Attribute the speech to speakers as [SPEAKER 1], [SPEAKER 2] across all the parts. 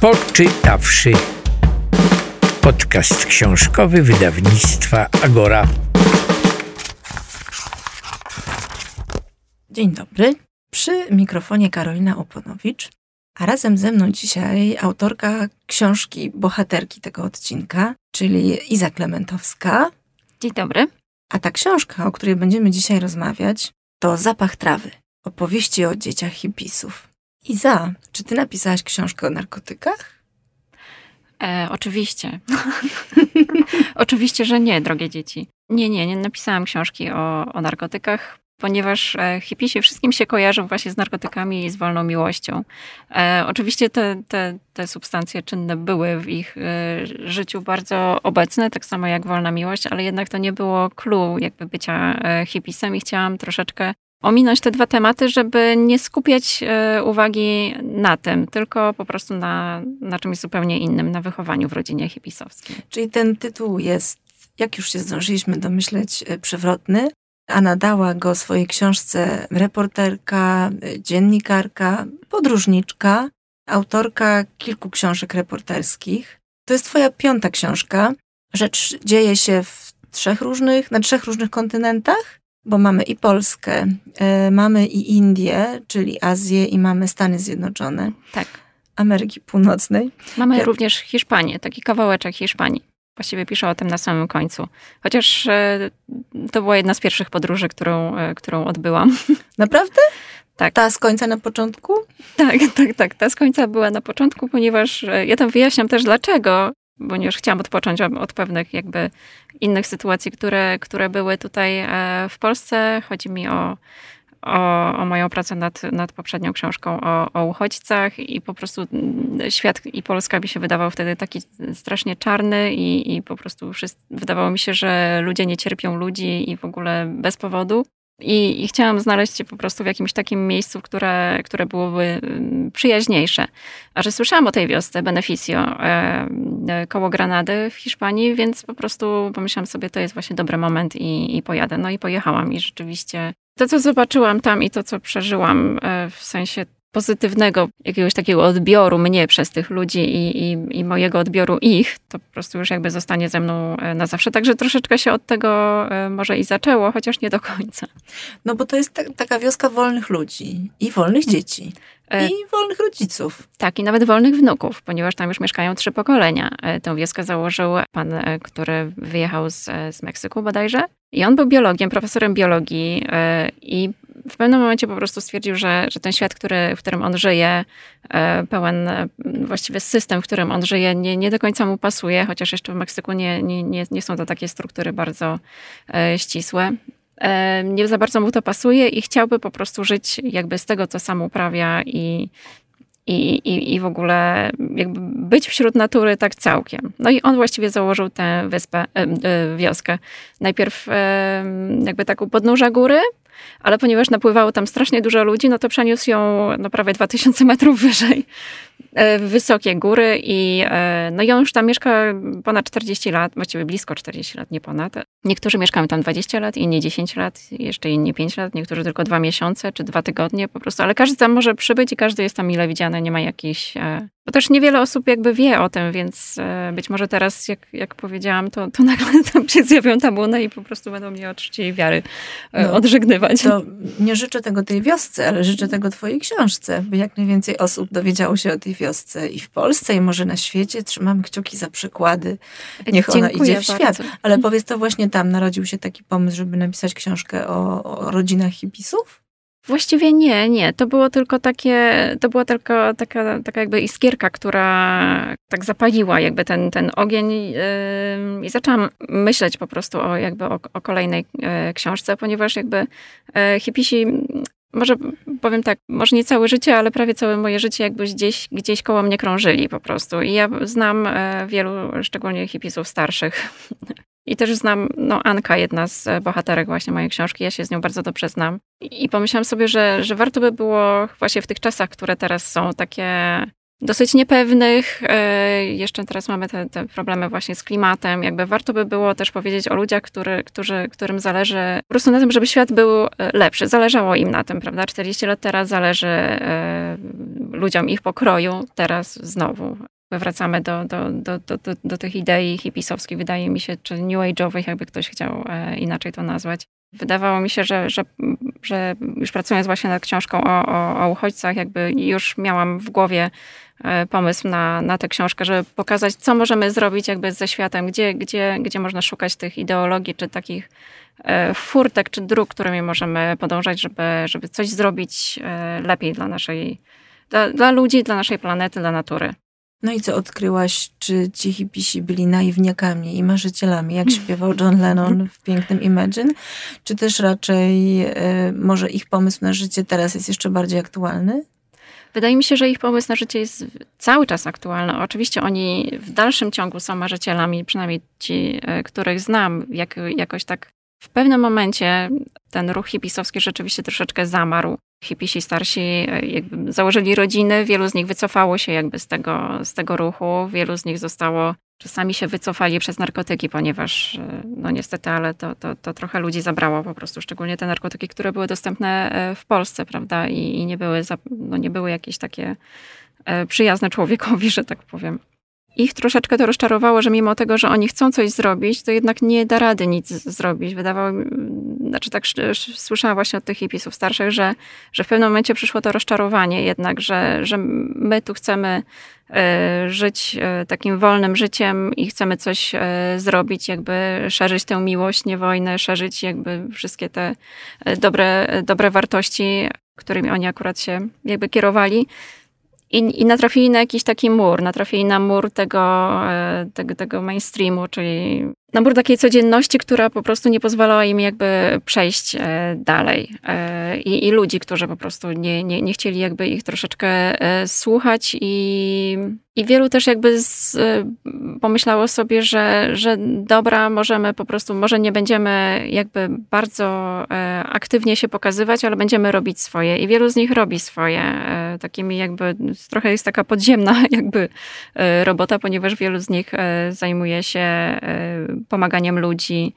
[SPEAKER 1] Poczytawszy. Podcast książkowy wydawnictwa Agora.
[SPEAKER 2] Dzień dobry. Przy mikrofonie Karolina Oponowicz, a razem ze mną dzisiaj autorka książki bohaterki tego odcinka, czyli Iza Klementowska.
[SPEAKER 3] Dzień dobry.
[SPEAKER 2] A ta książka, o której będziemy dzisiaj rozmawiać, to Zapach trawy. Opowieści o dzieciach hipisów. Iza, czy ty napisałaś książkę o narkotykach?
[SPEAKER 3] E, oczywiście. oczywiście, że nie, drogie dzieci. Nie, nie, nie napisałam książki o, o narkotykach, ponieważ e, hipisi wszystkim się kojarzą właśnie z narkotykami i z wolną miłością. E, oczywiście te, te, te substancje czynne były w ich e, życiu bardzo obecne, tak samo jak wolna miłość, ale jednak to nie było clue jakby bycia e, i chciałam troszeczkę ominąć te dwa tematy, żeby nie skupiać e, uwagi na tym, tylko po prostu na, na czymś zupełnie innym, na wychowaniu w rodzinie hipisowskiej.
[SPEAKER 2] Czyli ten tytuł jest, jak już się zdążyliśmy domyśleć, e, przewrotny, a nadała go swojej książce reporterka, e, dziennikarka, podróżniczka, autorka kilku książek reporterskich. To jest twoja piąta książka. Rzecz dzieje się w trzech różnych, na trzech różnych kontynentach bo mamy i Polskę, y, mamy i Indię, czyli Azję i mamy Stany Zjednoczone.
[SPEAKER 3] Tak.
[SPEAKER 2] Ameryki Północnej.
[SPEAKER 3] Mamy ja... również Hiszpanię, taki kawałeczek Hiszpanii. Właściwie piszę o tym na samym końcu. Chociaż e, to była jedna z pierwszych podróży, którą, e, którą odbyłam.
[SPEAKER 2] Naprawdę?
[SPEAKER 3] Tak.
[SPEAKER 2] Ta z końca na początku?
[SPEAKER 3] Tak, tak, tak. Ta z końca była na początku, ponieważ ja tam wyjaśniam też dlaczego ponieważ chciałam odpocząć od pewnych jakby innych sytuacji, które, które były tutaj e, w Polsce. Chodzi mi o, o, o moją pracę nad, nad poprzednią książką o, o uchodźcach i po prostu mm, świat i Polska mi się wydawał wtedy taki strasznie czarny i, i po prostu wszyscy, wydawało mi się, że ludzie nie cierpią ludzi i w ogóle bez powodu. I, I, chciałam znaleźć się po prostu w jakimś takim miejscu, które, które byłoby mm, przyjaźniejsze. A że słyszałam o tej wiosce, Beneficio, e, e, koło Granady w Hiszpanii, więc po prostu pomyślałam sobie, to jest właśnie dobry moment i, i pojadę. No i pojechałam i rzeczywiście to, co zobaczyłam tam i to, co przeżyłam e, w sensie pozytywnego jakiegoś takiego odbioru mnie przez tych ludzi i, i, i, mojego odbioru ich, to po prostu już jakby zostanie ze mną e, na zawsze. Także troszeczkę się od tego e, może i zaczęło, chociaż nie do końca.
[SPEAKER 2] No bo to jest ta, taka wioska wolnych ludzi i wolnych dzieci. E, I wolnych rodziców.
[SPEAKER 3] Tak, i nawet wolnych wnuków, ponieważ tam już mieszkają trzy pokolenia. Tę wioskę założył pan, który wyjechał z, z Meksyku bodajże. I on był biologiem, profesorem biologii i w pewnym momencie po prostu stwierdził, że, że ten świat, który, w którym on żyje, e, pełen e, właściwie system, w którym on żyje, nie, nie do końca mu pasuje, chociaż jeszcze w Meksyku nie, nie, nie, nie są to takie struktury bardzo e, ścisłe. Nie za bardzo mu to pasuje i chciałby po prostu żyć jakby z tego, co sam uprawia i, i, i, w ogóle jakby być wśród natury tak całkiem. No i on właściwie założył tę wyspę, wioskę. Najpierw jakby tak u podnóża góry, ale ponieważ napływało tam strasznie dużo ludzi, no to przeniósł ją no prawie 2000 metrów wyżej, e, w wysokie góry i e, no i on już tam mieszka ponad 40 lat, właściwie blisko 40 lat, nie ponad. Niektórzy mieszkają tam 20 lat, inni 10 lat, jeszcze inni 5 lat, niektórzy tylko 2 miesiące czy 2 tygodnie po prostu, ale każdy tam może przybyć i każdy jest tam mile widziany, nie ma jakichś e, bo też niewiele osób jakby wie o tym, więc e, być może teraz, jak, jak powiedziałam, to, to nagle tam się zjawią tabuny i po prostu będą mnie od czci wiary e, no, odżegnywać.
[SPEAKER 2] To nie życzę tego tej wiosce, ale życzę tego twojej książce, by jak najwięcej osób dowiedziało się o tej wiosce i w Polsce, i może na świecie. Trzymamy kciuki za przykłady. Niech ona
[SPEAKER 3] Dziękuję
[SPEAKER 2] idzie w świat.
[SPEAKER 3] Bardzo.
[SPEAKER 2] Ale powiedz, to właśnie tam narodził się taki pomysł, żeby napisać książkę o, o rodzinach hipisów?
[SPEAKER 3] Właściwie nie, nie. To było tylko takie, to była tylko taka, taka jakby iskierka, która tak zapaliła jakby ten, ten ogień i zaczęłam myśleć po prostu o jakby o, o kolejnej yy, książce, ponieważ jakby yy, hipisi może powiem tak, może nie całe życie, ale prawie całe moje życie jakby gdzieś, gdzieś koło mnie krążyli po prostu. I ja znam wielu, szczególnie hipisów starszych, I też znam, no Anka, jedna z bohaterek właśnie mojej książki, ja się z nią bardzo dobrze znam. I pomyślałam sobie, że, że warto by było właśnie w tych czasach, które teraz są takie dosyć niepewnych. E, jeszcze teraz mamy te, te, problemy właśnie z klimatem. Jakby warto by było też powiedzieć o ludziach, który, którzy, którym zależy po prostu na tym, żeby świat był e, lepszy. Zależało im na tym, prawda? 40 lat teraz zależy e, ludziom ich pokroju. Teraz znowu wracamy do, do, do, do, do, do tych idei hipisowskich, wydaje mi się, czy new age'owych, jakby ktoś chciał inaczej to nazwać. Wydawało mi się, że, że, że już pracując właśnie nad książką o, o, o uchodźcach, jakby już miałam w głowie e, pomysł na, na tę książkę, żeby pokazać, co możemy zrobić jakby ze światem, gdzie, gdzie, gdzie można szukać tych ideologii, czy takich e, furtek, czy dróg, którymi możemy podążać, żeby, żeby coś zrobić e, lepiej dla naszej, dla, dla ludzi, dla naszej planety, dla natury.
[SPEAKER 2] No i co odkryłaś, czy ci hipisi byli naiwniakami i marzycielami, jak śpiewał John Lennon w pięknym Imagine, czy też raczej y, może ich pomysł na życie teraz jest jeszcze bardziej aktualny?
[SPEAKER 3] Wydaje mi się, że ich pomysł na życie jest cały czas aktualny. Oczywiście oni w dalszym ciągu są marzycielami, przynajmniej ci, e, których znam, jak, jakoś tak w pewnym momencie ten ruch hipisowski rzeczywiście troszeczkę zamarł. Hipisi starsi e, jakby założyli rodziny, wielu z nich wycofało się jakby z tego, z tego ruchu, wielu z nich zostało, czasami się wycofali przez narkotyki, ponieważ e, no niestety, ale to, to, to trochę ludzi zabrało po prostu, szczególnie te narkotyki, które były dostępne e, w Polsce, prawda, i, i nie, były, no nie były jakieś takie przyjazne człowiekowi, że tak powiem ich troszeczkę to rozczarowało, że mimo tego, że oni chcą coś zrobić, to jednak nie da rady nic zrobić. Wydawało mi, znaczy tak słyszałam właśnie od tych hipisów starszych, że, że w pewnym momencie przyszło to rozczarowanie jednak, że, że my tu chcemy e, żyć e, takim wolnym życiem i chcemy coś e, zrobić, jakby szerzyć tę miłość, nie wojnę, szerzyć jakby wszystkie te dobre, dobre wartości, którymi oni akurat się jakby kierowali. I, I natrafili na jakiś taki mur, natrafili na mur tego, e, tego, tego mainstreamu, czyli na mur takiej codzienności, która po prostu nie pozwalała im jakby przejść e, dalej. E, I, i ludzi, którzy po prostu nie, nie, nie chcieli jakby ich troszeczkę słuchać i, i wielu też jakby z, pomyślało sobie, że, że dobra, możemy po prostu, może nie będziemy jakby bardzo aktywnie się pokazywać, ale będziemy robić swoje. I wielu z nich robi swoje. Takimi jakby trochę jest taka podziemna jakby e, robota, ponieważ wielu z nich e, zajmuje się e, pomaganiem ludzi,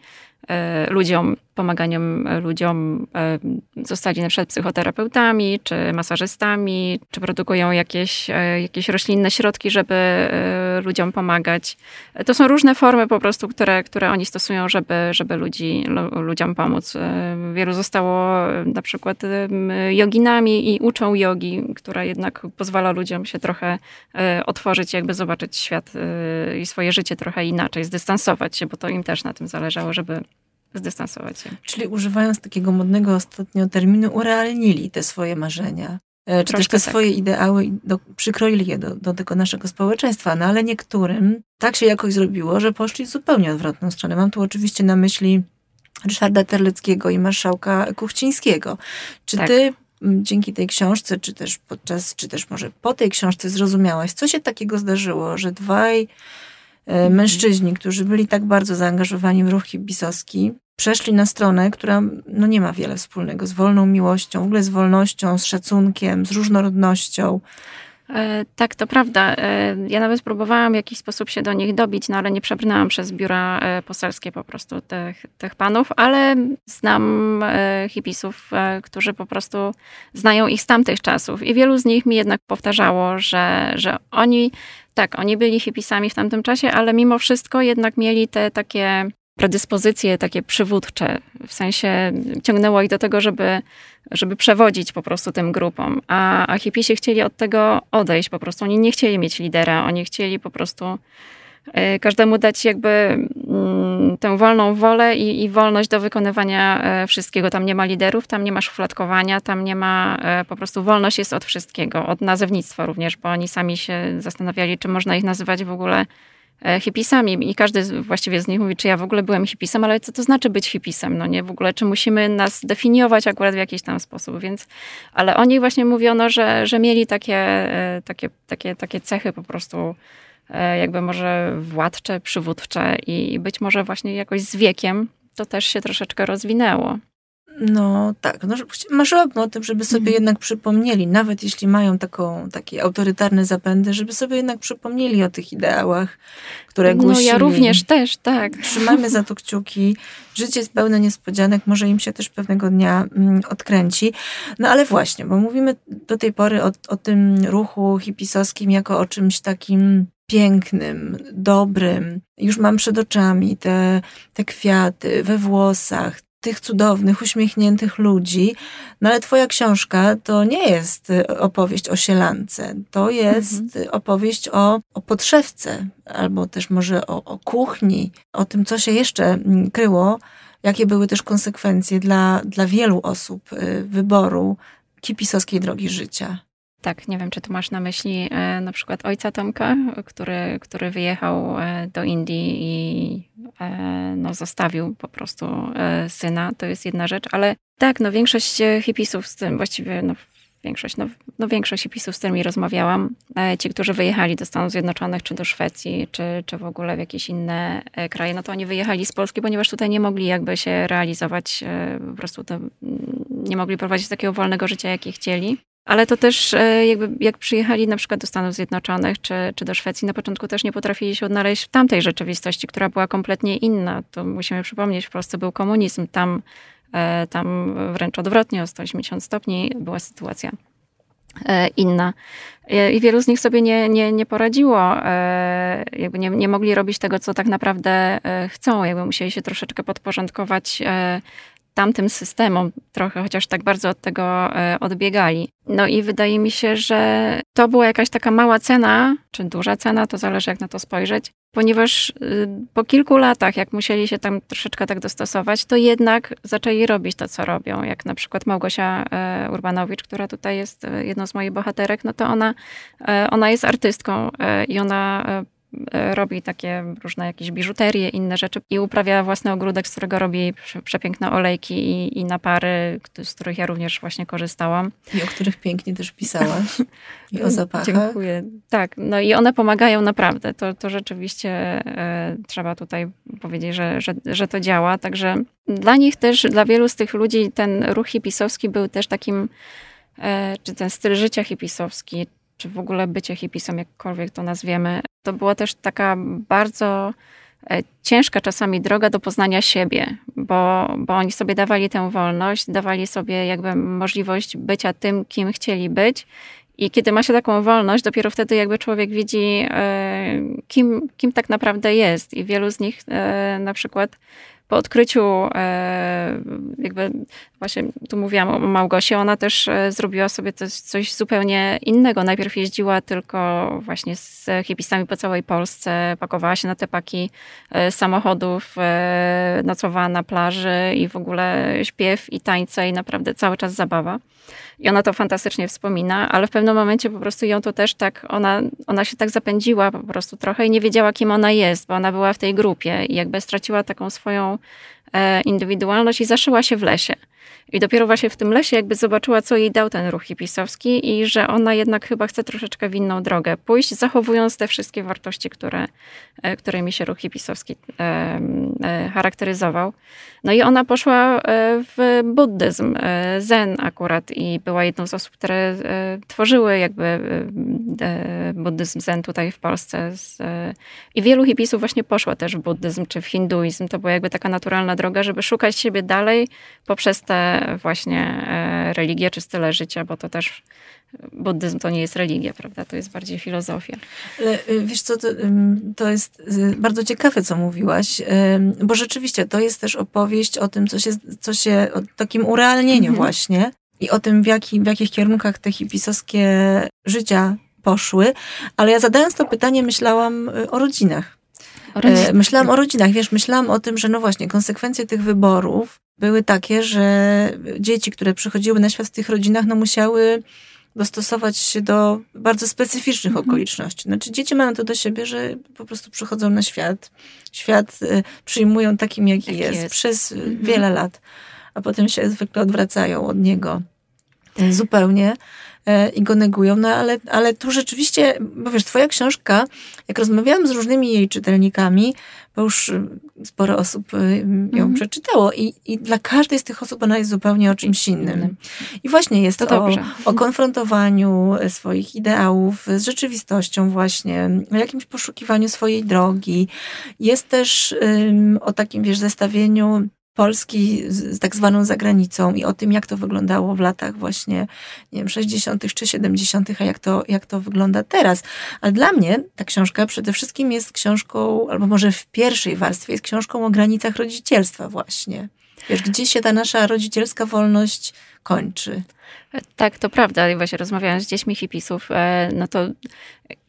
[SPEAKER 3] ludziom pomaganiem ludziom e, zostali na przykład psychoterapeutami, czy masażystami, czy produkują jakieś, e, jakieś roślinne środki, żeby e, ludziom pomagać. To są różne formy po prostu, które, które oni stosują, żeby, żeby ludzi, ludziom pomóc. Wielu zostało na przykład joginami i uczą jogi, która jednak pozwala ludziom się trochę otworzyć, jakby zobaczyć świat i swoje życie trochę inaczej, zdystansować się, bo to im też na tym zależało, żeby zdystansować się.
[SPEAKER 2] Czyli używając takiego modnego ostatnio terminu, urealnili te swoje marzenia. E, czy Troszkę też te tak. swoje ideały i do, przykroili je do, do tego naszego społeczeństwa. No ale niektórym tak się jakoś zrobiło, że poszli zupełnie odwrotną stronę. Mam tu oczywiście na myśli Ryszarda Terleckiego i marszałka Kuchcińskiego. Czy tak. ty dzięki tej książce, czy też podczas, czy też może po tej książce zrozumiałaś, co się takiego zdarzyło, że dwaj E, mężczyźni, którzy byli tak bardzo zaangażowani w ruch hibisowski, przeszli na stronę, która no, nie ma wiele wspólnego z wolną miłością, w ogóle z wolnością, z szacunkiem, z różnorodnością.
[SPEAKER 3] E, tak, to prawda. E, ja nawet próbowałam w jakiś sposób się do nich dobić, no ale nie przebrnęłam przez biura poselskie po prostu tych, tych panów, ale znam hipisów, którzy po prostu znają ich z tamtych czasów i wielu z nich mi jednak powtarzało, że, że oni tak, oni byli hipisami w tamtym czasie, ale mimo wszystko jednak mieli te takie predyspozycje takie przywódcze. W sensie ciągnęło ich do tego, żeby, żeby przewodzić po prostu tym grupom. A, a chcieli od tego odejść po prostu. Oni nie chcieli mieć lidera, oni chcieli po prostu E, każdemu dać jakby mm, tę wolną wolę i, i, wolność do wykonywania e, wszystkiego. Tam nie ma liderów, tam nie ma szufladkowania, tam nie ma, e, po prostu wolność jest od wszystkiego, od nazewnictwa również, bo oni sami się zastanawiali, czy można ich nazywać w ogóle hipisami i każdy właściwie z nich mówi, czy ja w ogóle byłem hipisem, ale co to znaczy być hipisem, no nie, w ogóle, czy musimy nas definiować akurat w jakiś tam sposób, więc, ale oni właśnie mówiono, że, że mieli takie, takie, takie, takie cechy po prostu E, jakby może władcze, przywódcze i być może właśnie jakoś z wiekiem to też się troszeczkę rozwinęło.
[SPEAKER 2] No tak, no, marzyłabym o tym, żeby sobie mhm. jednak przypomnieli, nawet jeśli mają taką, takie autorytarne zapędy, żeby sobie jednak przypomnieli o tych ideałach, które głosili.
[SPEAKER 3] No ja również też, tak.
[SPEAKER 2] Trzymajmy za to kciuki. Życie jest pełne niespodzianek, może im się też pewnego dnia mm, odkręci. No ale właśnie, bo mówimy do tej pory o, o tym ruchu hipisowskim jako o czymś takim pięknym, dobrym. Już mam przed oczami te, te kwiaty we włosach, tych cudownych, uśmiechniętych ludzi. No ale twoja książka to nie jest y, opowieść o sielance. To jest mhm. opowieść o, o podszewce, albo też może o, o kuchni, o tym, co się jeszcze mm, kryło, jakie były też konsekwencje dla, dla wielu osób y, wyboru kipisowskiej drogi życia.
[SPEAKER 3] Tak, nie wiem, czy tu masz na myśli e, na przykład ojca Tomka, który, który wyjechał e, do Indii i e, no, zostawił po prostu e, syna. To jest jedna rzecz, ale tak, no większość e, hipisów z tym, właściwie no, większość, no, no większość hipisów, z którymi rozmawiałam, e, ci, którzy wyjechali do Stanów Zjednoczonych, czy do Szwecji, czy, czy w ogóle w jakieś inne kraje, no to oni wyjechali z Polski, ponieważ tutaj nie mogli jakby się realizować, po prostu to, nie mogli prowadzić takiego wolnego życia, jakie chcieli. Ale to też e, jakby jak przyjechali na przykład do Stanów Zjednoczonych czy, czy do Szwecji, na początku też nie potrafili się odnaleźć w tamtej rzeczywistości, która była kompletnie inna. To musimy przypomnieć, w Polsce był komunizm, tam, e, tam wręcz odwrotnie o 180 stopni była sytuacja e, inna. I wielu z nich sobie nie, nie, nie poradziło, jakby nie, nie mogli robić tego, co tak naprawdę chcą, jakby musieli się troszeczkę podporządkować tamtym systemom trochę, chociaż tak bardzo od tego e, odbiegali. No i wydaje mi się, że to była jakaś taka mała cena, czy duża cena, to zależy jak na to spojrzeć, ponieważ y, po kilku latach, jak musieli się tam troszeczkę tak dostosować, to jednak zaczęli robić to, co robią. Jak na przykład Małgosia e, Urbanowicz, która tutaj jest e, jedną z moich bohaterek, no to ona, ona jest artystką i ona robi takie różne jakieś biżuterie, inne rzeczy i uprawia własny ogródek, z którego robi przepiękne olejki i, i napary, z których ja również właśnie korzystałam.
[SPEAKER 2] I o których pięknie też pisałaś. I o zapachach.
[SPEAKER 3] Dziękuję. Tak, no i one pomagają naprawdę. To, to rzeczywiście e, trzeba tutaj powiedzieć, że, że, że to działa. Także dla nich też, dla wielu z tych ludzi ten ruch hipisowski był też takim, e, czy ten styl życia hipisowski, czy w ogóle bycie hipisem, jakkolwiek to nazwiemy, to była też taka bardzo e, ciężka czasami droga do poznania siebie, bo, bo oni sobie dawali tę wolność, dawali sobie jakby możliwość bycia tym, kim chcieli być. I kiedy ma się taką wolność, dopiero wtedy jakby człowiek widzi, e, kim, kim tak naprawdę jest. I wielu z nich e, na przykład po odkryciu, e, jakby właśnie tu mówiłam o Małgosi, ona też e, zrobiła sobie coś, coś zupełnie innego. Najpierw jeździła tylko właśnie z hipisami po całej Polsce, pakowała się na te paki e, samochodów, nocowała na plaży i w ogóle śpiew i tańce i naprawdę cały czas zabawa. I ona to fantastycznie wspomina, ale w pewnym momencie po prostu ją to też tak, ona, ona się tak zapędziła po prostu trochę i nie wiedziała, kim ona jest, bo ona była w tej grupie i jakby straciła taką swoją indywidualność i zaszyła się w lesie. I dopiero właśnie w tym lesie jakby zobaczyła, co jej dał ten ruch hipisowski i że ona jednak chyba chce troszeczkę w inną drogę pójść, zachowując te wszystkie wartości, które, e, którymi się ruch hipisowski e, e, charakteryzował. No i ona poszła w buddyzm, zen akurat i była jedną z osób, które tworzyły jakby buddyzm zen tutaj w Polsce. I wielu hipisów właśnie poszło też w buddyzm czy w hinduizm. To była jakby taka naturalna droga, żeby szukać siebie dalej poprzez te właśnie e, religie czy style życia, bo to też buddyzm to nie jest religia, prawda? To jest bardziej filozofia.
[SPEAKER 2] Ale y, wiesz co, to, to jest y, bardzo ciekawe, co mówiłaś, bo rzeczywiście to jest też opowieść o tym, co się, co się o takim urealnieniu mhm. właśnie i o tym, w, jaki, w jakich kierunkach te hipisowskie życia poszły, ale ja zadając to pytanie myślałam o rodzinach. Rodzinach. Myślałam o rodzinach, wiesz, myślałam o tym, że no właśnie, konsekwencje tych wyborów były takie, że dzieci, które przychodziły na świat w tych rodzinach, no musiały dostosować się do bardzo specyficznych mhm. okoliczności. Znaczy dzieci mają to do siebie, że po prostu przychodzą na świat. Świat y, przyjmują takim, jaki, jest, jest, przez mhm. wiele lat, a potem się zwykle odwracają od niego y, zupełnie. E, i go negują, no ale, ale tu rzeczywiście, bo wiesz, twoja książka, jak rozmawiałam z różnymi jej czytelnikami, bo już y, sporo osób y, ją mm. przeczytało i, i dla każdej z tych osób ona jest zupełnie o czymś innym. I właśnie jest to o, o konfrontowaniu swoich ideałów z rzeczywistością właśnie, o jakimś poszukiwaniu swojej drogi. Jest też um, o takim, wiesz, zestawieniu Polski z, tak zwaną zagranicą i o tym, jak to wyglądało w latach właśnie, nie wiem, 60. czy 70., a jak to, jak to wygląda teraz. Ale dla mnie ta książka przede wszystkim jest książką, albo może w pierwszej warstwie jest książką o granicach rodzicielstwa właśnie. Wiesz, gdzie się ta nasza rodzicielska wolność kończy.
[SPEAKER 3] Tak, to prawda. I właśnie rozmawiając z dziećmi hipisów, e, no to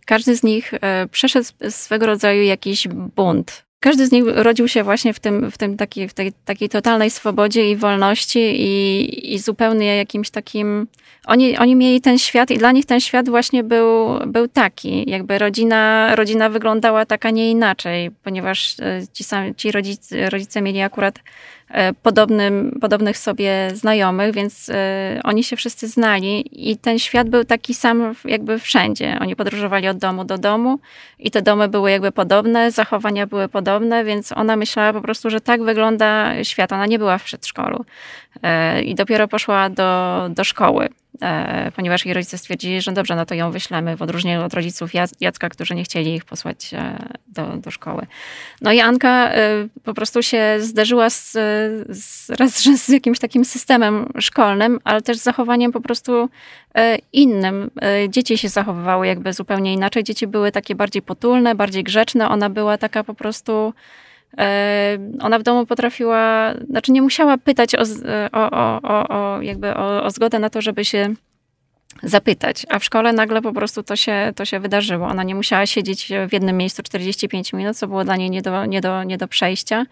[SPEAKER 3] każdy z nich e, przeszedł swego rodzaju jakiś bunt każdy z nich rodził się właśnie w, tym, w, tym taki, w tej takiej totalnej swobodzie i wolności i, i zupełnie jakimś takim... Oni, oni mieli ten świat i dla nich ten świat właśnie był, był taki. Jakby rodzina, rodzina wyglądała taka nie inaczej, ponieważ e, ci, sami, ci rodzice, rodzice mieli akurat podobnym, podobnych sobie znajomych, więc e, oni się wszyscy znali i ten świat był taki sam jakby wszędzie. Oni podróżowali od domu do domu i te domy były jakby podobne, zachowania były podobne, więc ona myślała po prostu, że tak wygląda świat. Ona nie była w przedszkolu e, i dopiero poszła do, do szkoły. E, ponieważ jej rodzice stwierdzili, że dobrze, no to ją wyślemy w odróżnieniu od rodziców Jacka, którzy nie chcieli ich posłać e, do, do szkoły. No i Anka e, po prostu się zderzyła z, z, raz z jakimś takim systemem szkolnym, ale też z zachowaniem po prostu innym. Dzieci się zachowywały jakby zupełnie inaczej. Dzieci były takie bardziej potulne, bardziej grzeczne. Ona była taka po prostu ona w domu potrafiła, znaczy nie musiała pytać o, o, o, o jakby o, o zgodę na to, żeby się zapytać, a w szkole nagle po prostu to się, to się wydarzyło. Ona nie musiała siedzieć w jednym miejscu 45 minut, co było dla niej nie do, nie do, nie do przejścia.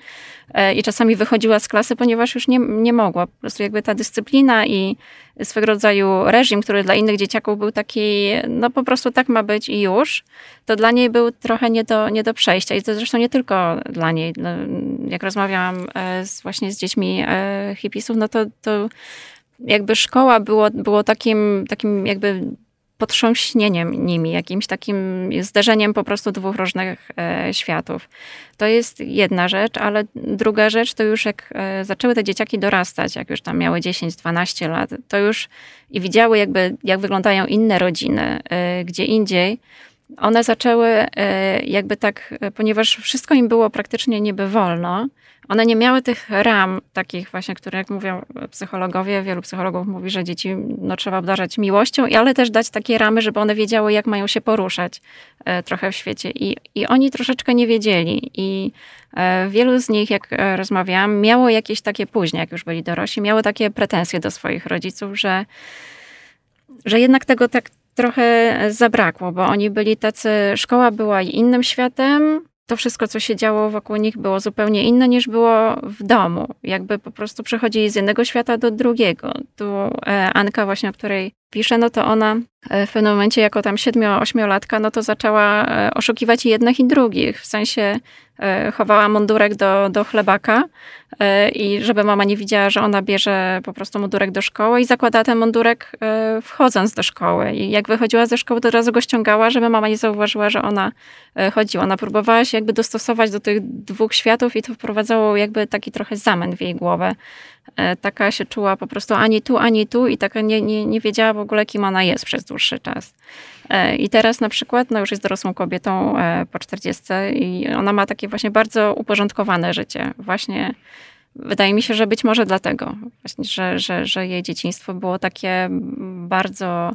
[SPEAKER 3] E, I czasami wychodziła z klasy, ponieważ już nie, nie mogła. Po prostu jakby ta dyscyplina i swego rodzaju reżim, który dla innych dzieciaków był taki, no po prostu tak ma być i już, to dla niej był trochę nie do, nie do przejścia. I to zresztą nie tylko dla niej. No, jak rozmawiałam e, z, właśnie z dziećmi e, hipisów, no to, to jakby szkoła było, było takim, takim jakby potrząśnieniem nimi, jakimś takim zderzeniem po prostu dwóch różnych e, światów. To jest jedna rzecz, ale druga rzecz to już jak e, zaczęły te dzieciaki dorastać, jak już tam miały 10-12 lat, to już i widziały jakby, jak wyglądają inne rodziny, e, gdzie indziej, one zaczęły e, jakby tak, e, ponieważ wszystko im było praktycznie niby wolno, one nie miały tych ram takich właśnie, które jak mówią psychologowie, wielu psychologów mówi, że dzieci no, trzeba obdarzać miłością, ale też dać takie ramy, żeby one wiedziały, jak mają się poruszać e, trochę w świecie. I, i oni troszeczkę nie wiedzieli. I wielu z nich, jak rozmawiałam, miało jakieś takie później, jak już byli dorośli, miało takie pretensje do swoich rodziców, że że jednak tego tak trochę zabrakło, bo oni byli tacy, szkoła była innym światem, to wszystko, co się działo wokół nich, było zupełnie inne niż było w domu. Jakby po prostu przechodzili z jednego świata do drugiego. Tu e, Anka, właśnie o której pisze, no to ona e, w pewnym momencie, jako tam siedmiu-ośmiolatka, no to zaczęła e, oszukiwać jednych i drugich. W sensie chowała mundurek do, do chlebaka i żeby mama nie widziała, że ona bierze po prostu mundurek do szkoły i zakładała ten mundurek wchodząc do szkoły. I jak wychodziła ze szkoły, to od razu go ściągała, żeby mama nie zauważyła, że ona chodziła. Ona próbowała się jakby dostosować do tych dwóch światów i to wprowadzało jakby taki trochę zamęt w jej głowę. E, taka się czuła po prostu ani tu, ani tu i taka nie, nie, nie wiedziała w ogóle, kim ona jest przez dłuższy czas. E, I teraz na przykład, no już jest dorosłą kobietą e, po 40 i ona ma takie właśnie bardzo uporządkowane życie. Właśnie wydaje mi się, że być może dlatego, właśnie, że, że, że jej dzieciństwo było takie bardzo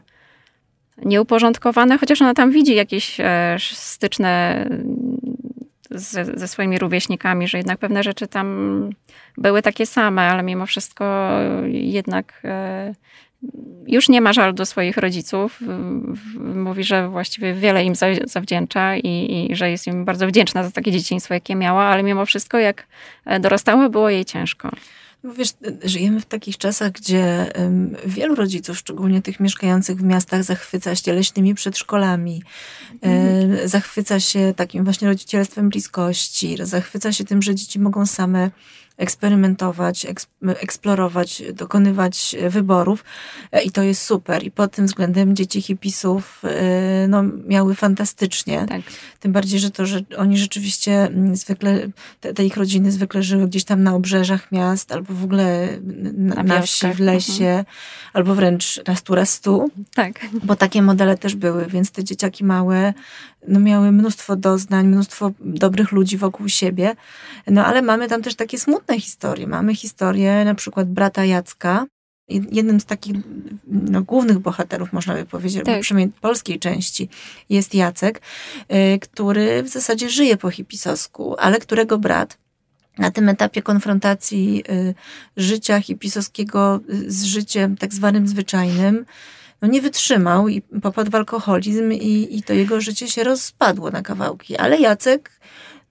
[SPEAKER 3] nieuporządkowane, chociaż ona tam widzi jakieś styczne z, ze swoimi rówieśnikami, że jednak pewne rzeczy tam były takie same, ale mimo wszystko jednak e, już nie ma żalu do swoich rodziców. Mówi, że właściwie wiele im zawdzięcza i, i, że jest im bardzo wdzięczna za takie dzieciństwo, jakie miała, ale mimo wszystko, jak dorastała, było jej ciężko.
[SPEAKER 2] No wiesz, żyjemy w takich czasach, gdzie wielu rodziców, szczególnie tych mieszkających w miastach, zachwyca się leśnymi przedszkolami, mhm. zachwyca się takim właśnie rodzicielstwem bliskości, zachwyca się tym, że dzieci mogą same eksperymentować, eksplorować, dokonywać wyborów e, i to jest super. I pod tym względem dzieci hipisów e, no, miały fantastycznie. Tak. Tym bardziej, że to, że oni rzeczywiście mm, zwykle, te, te, ich rodziny zwykle żyły gdzieś tam na obrzeżach miast, albo w ogóle na, na, na wsi, w lesie, mhm. albo wręcz raz tu, raz tu. Tak. Bo takie modele też były, więc te dzieciaki małe no, miały mnóstwo doznań, mnóstwo dobrych ludzi wokół siebie. No ale mamy tam też takie smutne historie. Mamy historię na przykład brata Jacka, jednym z takich no, głównych bohaterów, można by powiedzieć, tak. przynajmniej polskiej części, jest Jacek, y, który w zasadzie żyje po hipisowsku, ale którego brat na tym etapie konfrontacji y, życia hipisowskiego y, z życiem tak zwanym zwyczajnym, no nie wytrzymał i popadł w alkoholizm i, i to jego życie się rozpadło na kawałki. Ale Jacek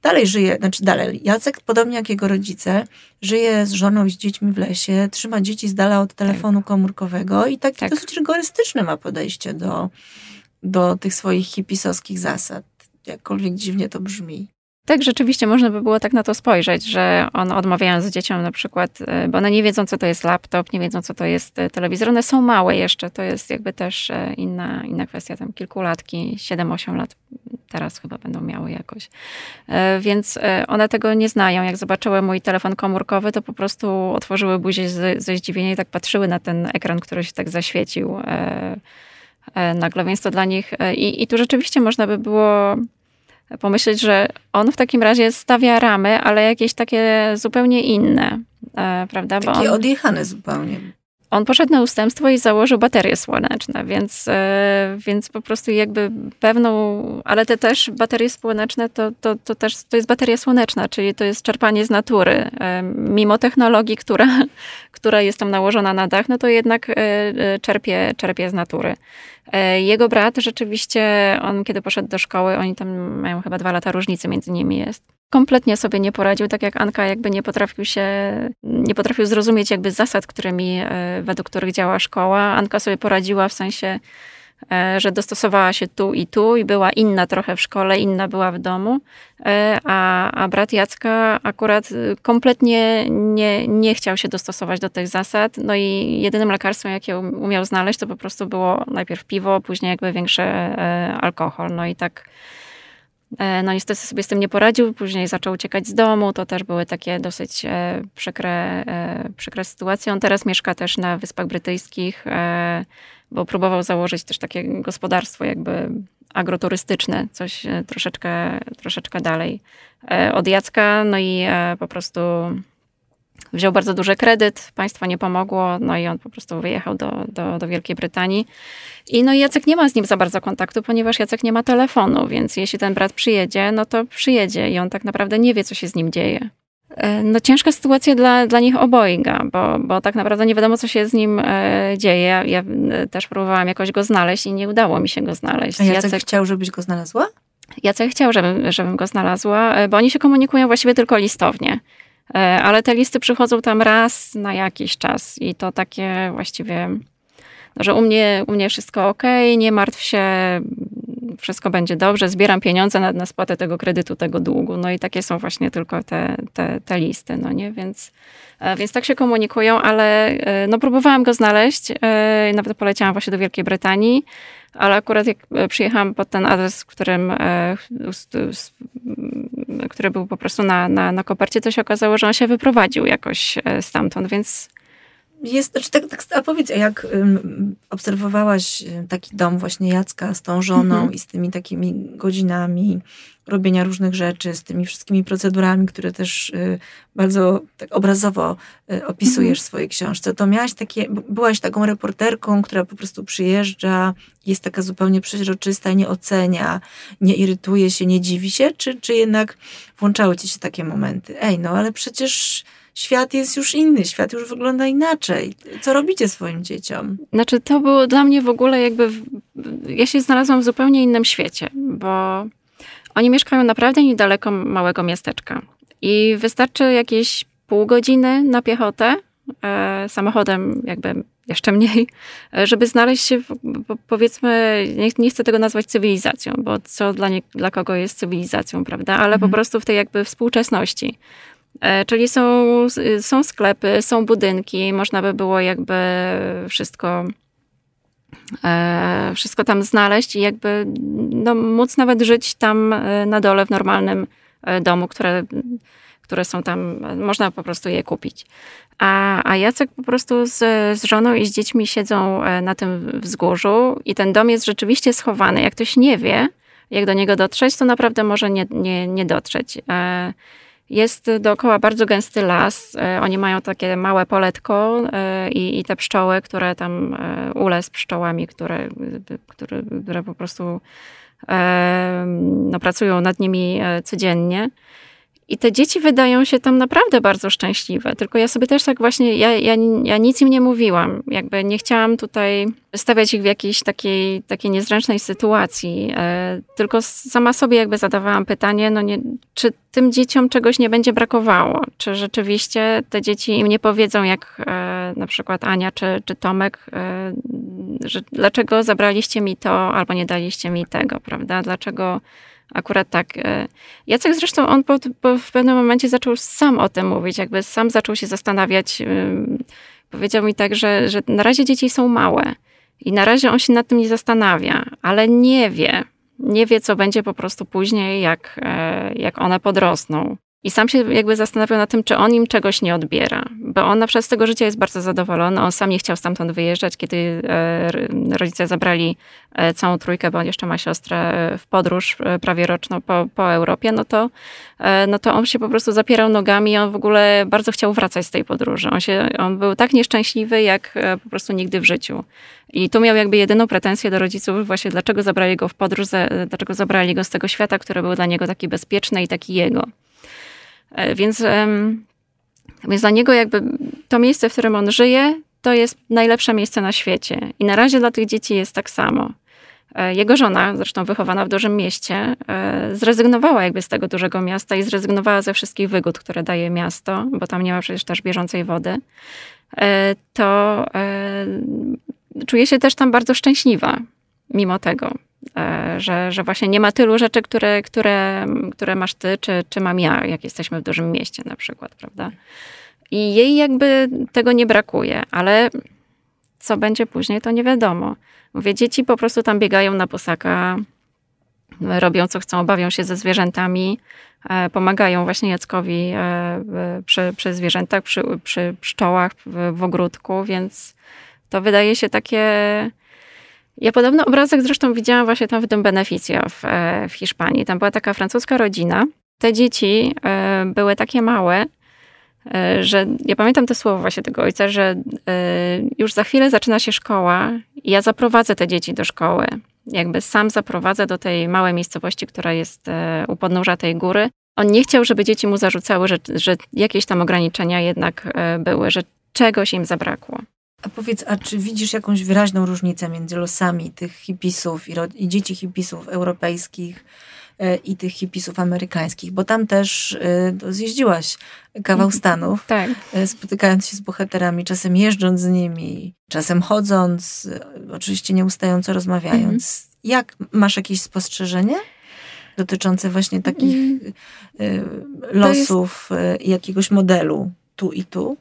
[SPEAKER 2] dalej żyje, znaczy dalej, Jacek, podobnie jak jego rodzice, żyje z żoną i z dziećmi w lesie, trzyma dzieci z dala od telefonu tak. komórkowego i takie tak. dosyć rygorystyczne ma podejście do, do tych swoich hipisowskich zasad. Jakkolwiek dziwnie to brzmi.
[SPEAKER 3] Tak, rzeczywiście można by było tak na to spojrzeć, że on odmawiając dzieciom na przykład, e, bo one nie wiedzą, co to jest laptop, nie wiedzą, co to jest e, telewizor, one są małe jeszcze, to jest jakby też e, inna, inna kwestia, tam kilkulatki, 7-8 lat teraz chyba będą miały jakoś. Więc one tego nie znają. Jak zobaczyły mój telefon komórkowy, to po prostu otworzyły buzię ze zdziwienia i tak patrzyły na ten ekran, który się tak zaświecił nagle, więc to dla nich i, i tu rzeczywiście można by było pomyśleć, że on w takim razie stawia ramy, ale jakieś takie zupełnie inne, e, prawda?
[SPEAKER 2] Takie on, odjechane zupełnie.
[SPEAKER 3] On poszedł na ustępstwo i założył baterie słoneczne, więc, e, więc po prostu jakby pewną, ale te też baterie słoneczne to, to, to też to jest bateria słoneczna, czyli to jest czerpanie z natury. E, mimo technologii, która, która jest tam nałożona na dach, no to jednak czerpie, czerpie z natury. E, jego brat rzeczywiście, on kiedy poszedł do szkoły, oni tam mają chyba dwa lata różnicy między nimi jest. Kompletnie sobie nie poradził, tak jak Anka jakby nie potrafił się, nie potrafił zrozumieć jakby zasad, którymi, e, według których działa szkoła. Anka sobie poradziła w sensie E, że dostosowała się tu i tu i była inna trochę w szkole, inna była w domu, e, a, a brat Jacka akurat kompletnie nie, nie chciał się dostosować do tych zasad. No i jedynym lekarstwem, jakie um, umiał znaleźć, to po prostu było najpierw piwo, później jakby większy alkohol. No i tak no niestety sobie z tym nie poradził, później zaczął uciekać z domu, to też były takie dosyć przykre, przykre sytuacje. On teraz mieszka też na Wyspach Brytyjskich, bo próbował założyć też takie gospodarstwo jakby agroturystyczne, coś e, troszeczkę, troszeczkę dalej e, od Jacka, no i e, po prostu wziął bardzo duży kredyt, państwo nie pomogło, no i on po prostu wyjechał do, do, do Wielkiej Brytanii. I no Jacek nie ma z nim za bardzo kontaktu, ponieważ Jacek nie ma telefonu, więc jeśli ten brat przyjedzie, no to przyjedzie i on tak naprawdę nie wie, co się z nim dzieje. E, no ciężka sytuacja dla, dla nich obojga, bo, bo tak naprawdę nie wiadomo, co się z nim e, dzieje. Ja, ja e, też próbowałam jakoś go znaleźć i nie udało mi się go znaleźć.
[SPEAKER 2] A Jacek, Jacek chciał, żebyś go znalazła?
[SPEAKER 3] Jacek chciał, żebym, żebym go znalazła, bo oni się komunikują właściwie tylko listownie. Ale te listy przychodzą tam raz na jakiś czas i to takie właściwie, no, że u mnie, u mnie wszystko ok, nie martw się, wszystko będzie dobrze, zbieram pieniądze na, na spłatę tego kredytu, tego długu. No i takie są właśnie tylko te, te, te listy, no nie? Więc, e, więc tak się komunikują, ale e, no próbowałam go znaleźć, e, nawet poleciałam właśnie do Wielkiej Brytanii, ale akurat jak przyjechałam pod ten adres, w którym, który był po prostu na, na, na kopercie, to się okazało, że on się wyprowadził jakoś stamtąd, więc
[SPEAKER 2] jest, znaczy tak, tak, a powiedz, jak um, obserwowałaś y, taki dom właśnie Jacka z tą żoną mhm. i z tymi takimi godzinami robienia różnych rzeczy, z tymi wszystkimi procedurami, które też y, bardzo tak obrazowo y, opisujesz w swojej książce, to miałaś takie, byłaś taką reporterką, która po prostu przyjeżdża, jest taka zupełnie przeźroczysta, nie ocenia, nie irytuje się, nie dziwi się, czy, czy jednak włączały ci się takie momenty? Ej, no ale przecież świat jest już inny, świat już wygląda inaczej. Co robicie swoim dzieciom?
[SPEAKER 3] Znaczy, to było dla mnie w ogóle jakby. Ja się znalazłam w zupełnie innym świecie, bo oni mieszkają naprawdę niedaleko małego miasteczka. I wystarczy jakieś pół godziny na piechotę, e, samochodem jakby jeszcze mniej, żeby znaleźć się, w, powiedzmy, nie, nie, chcę tego nazwać cywilizacją, bo co dla, nie, dla kogo jest cywilizacją, prawda? Ale po mhm. prostu w tej jakby współczesności. Czyli są, są sklepy, są budynki, można by było jakby wszystko, wszystko tam znaleźć i jakby no, móc nawet żyć tam na dole w normalnym domu, które, które są tam, można po prostu je kupić. A, a Jacek po prostu z, z żoną i z dziećmi siedzą e, na tym wzgórzu i ten dom jest rzeczywiście schowany. Jak ktoś nie wie, jak do niego dotrzeć, to naprawdę może nie, nie, nie dotrzeć. E, jest dookoła bardzo gęsty las. E, oni mają takie małe poletko i, i te pszczoły, które tam, ule z pszczołami, które, które, które po prostu no, pracują nad nimi codziennie. I te dzieci wydają się tam naprawdę bardzo szczęśliwe. Tylko ja sobie też tak właśnie, ja, ja, ja nic im nie mówiłam. Jakby nie chciałam tutaj stawiać ich w jakiejś takiej, takiej niezręcznej sytuacji. E, tylko sama sobie jakby zadawałam pytanie, no nie, czy tym dzieciom czegoś nie będzie brakowało? Czy rzeczywiście te dzieci im nie powiedzą, jak e, na przykład Ania czy, czy Tomek, e, że dlaczego zabraliście mi to albo nie daliście mi tego, prawda? Dlaczego Akurat tak. E, Jacek zresztą, on po, po, w pewnym momencie zaczął sam o tym mówić, jakby sam zaczął się zastanawiać. Powiedział mi tak, że, że na razie dzieci są małe i na razie on się nad tym nie zastanawia, ale nie wie. Nie wie, co będzie po prostu później, jak, e, jak one podrosną. I sam się jakby zastanawiał nad tym, czy on im czegoś nie odbiera. Bo on na przykład z tego życia jest bardzo zadowolony. On sam nie chciał stamtąd wyjeżdżać, kiedy e, rodzice zabrali e, całą trójkę, bo on jeszcze ma siostrę e, w podróż prawie roczną po, po Europie, no to, no to on się po prostu zapierał nogami i on w ogóle bardzo chciał wracać z tej podróży. On, się, on był tak nieszczęśliwy, jak po prostu nigdy w życiu. I tu miał jakby jedyną pretensję do rodziców właśnie, dlaczego zabrali go w podróż, dlaczego zabrali go z tego świata, który był dla niego taki bezpieczny i taki jego. E, więc, więc dla niego jakby to miejsce, w którym on żyje, to jest najlepsze miejsce na świecie. I na razie dla tych dzieci jest tak samo. E, jego żona, zresztą wychowana w dużym mieście, e, zrezygnowała jakby z tego dużego miasta i zrezygnowała ze wszystkich wygód, które daje miasto, bo tam nie ma przecież też bieżącej wody. To czuje się też tam bardzo szczęśliwa, mimo tego. E, że, że właśnie nie ma tylu rzeczy, które, które, które masz ty, czy, czy mam ja, jak jesteśmy w dużym mieście na przykład, prawda? I jej jakby tego nie brakuje, ale co będzie później, to nie wiadomo. Mówię, dzieci po prostu tam biegają na posaka, robią co chcą, bawią się ze zwierzętami, e, pomagają właśnie Jackowi e, przy, przy zwierzętach, przy, przy pszczołach w, w ogródku, więc to wydaje się takie ja podobno obrazek zresztą widziałam właśnie tam w tym Beneficio w, e, w Hiszpanii. Tam była taka francuska rodzina. Te dzieci e, były takie małe, e, że ja pamiętam te słowa właśnie tego ojca, że już za chwilę zaczyna się szkoła i ja zaprowadzę te dzieci do szkoły. Jakby sam zaprowadzę do tej małej miejscowości, która jest u podnóża tej góry. On nie chciał, żeby dzieci mu zarzucały, że, że jakieś tam ograniczenia jednak były, że czegoś im zabrakło.
[SPEAKER 2] A powiedz, a czy widzisz jakąś wyraźną różnicę między losami tych hipisów i, i dzieci hipisów europejskich e, i tych hipisów amerykańskich? Bo tam też e, zjeździłaś kawał mhm. Stanów,
[SPEAKER 3] tak.
[SPEAKER 2] E, spotykając się z bohaterami, czasem jeżdżąc z nimi, czasem chodząc, oczywiście nieustająco rozmawiając. Mhm. Jak, masz jakieś spostrzeżenie? Dotyczące właśnie takich mm. losów i jakiegoś modelu tu i tu?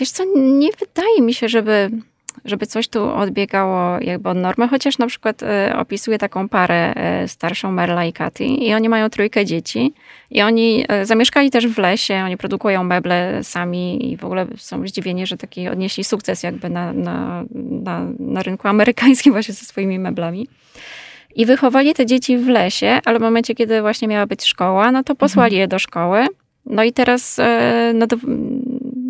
[SPEAKER 3] Wiesz co, nie wydaje mi się, żeby, żeby coś tu odbiegało jakby od normy, chociaż na przykład e, opisuję taką parę e, starszą Merla i Katy i oni mają trójkę dzieci i oni e, zamieszkali też w lesie, oni produkują meble sami i w ogóle są zdziwieni, że taki odnieśli sukces jakby na, na, na, na rynku amerykańskim właśnie ze swoimi meblami. I wychowali te dzieci w lesie, ale w momencie, kiedy właśnie miała być szkoła, no to posłali mhm. je do szkoły. No i teraz no to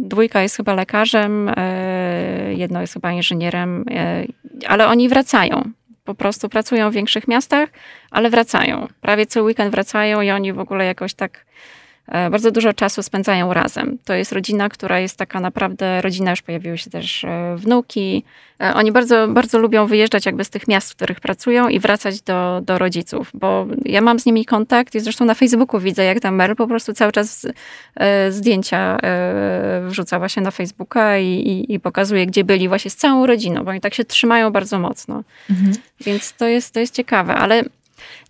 [SPEAKER 3] dwójka jest chyba lekarzem, e, jedno jest chyba inżynierem, e, ale oni wracają. Po prostu pracują w większych miastach, ale wracają. Prawie co weekend wracają i oni w ogóle jakoś tak bardzo dużo czasu spędzają razem. To jest rodzina, która jest taka naprawdę, rodzina już pojawiły się też e, wnuki. E, oni bardzo, bardzo lubią wyjeżdżać jakby z tych miast, w których pracują i wracać do, do rodziców, bo ja mam z nimi kontakt i zresztą na Facebooku widzę, jak tam Mel po prostu cały czas zdjęcia wrzuca właśnie na Facebooka i, i, i pokazuje, gdzie byli właśnie z całą rodziną, bo oni tak się trzymają bardzo mocno. Mhm. Więc to jest, to jest ciekawe, ale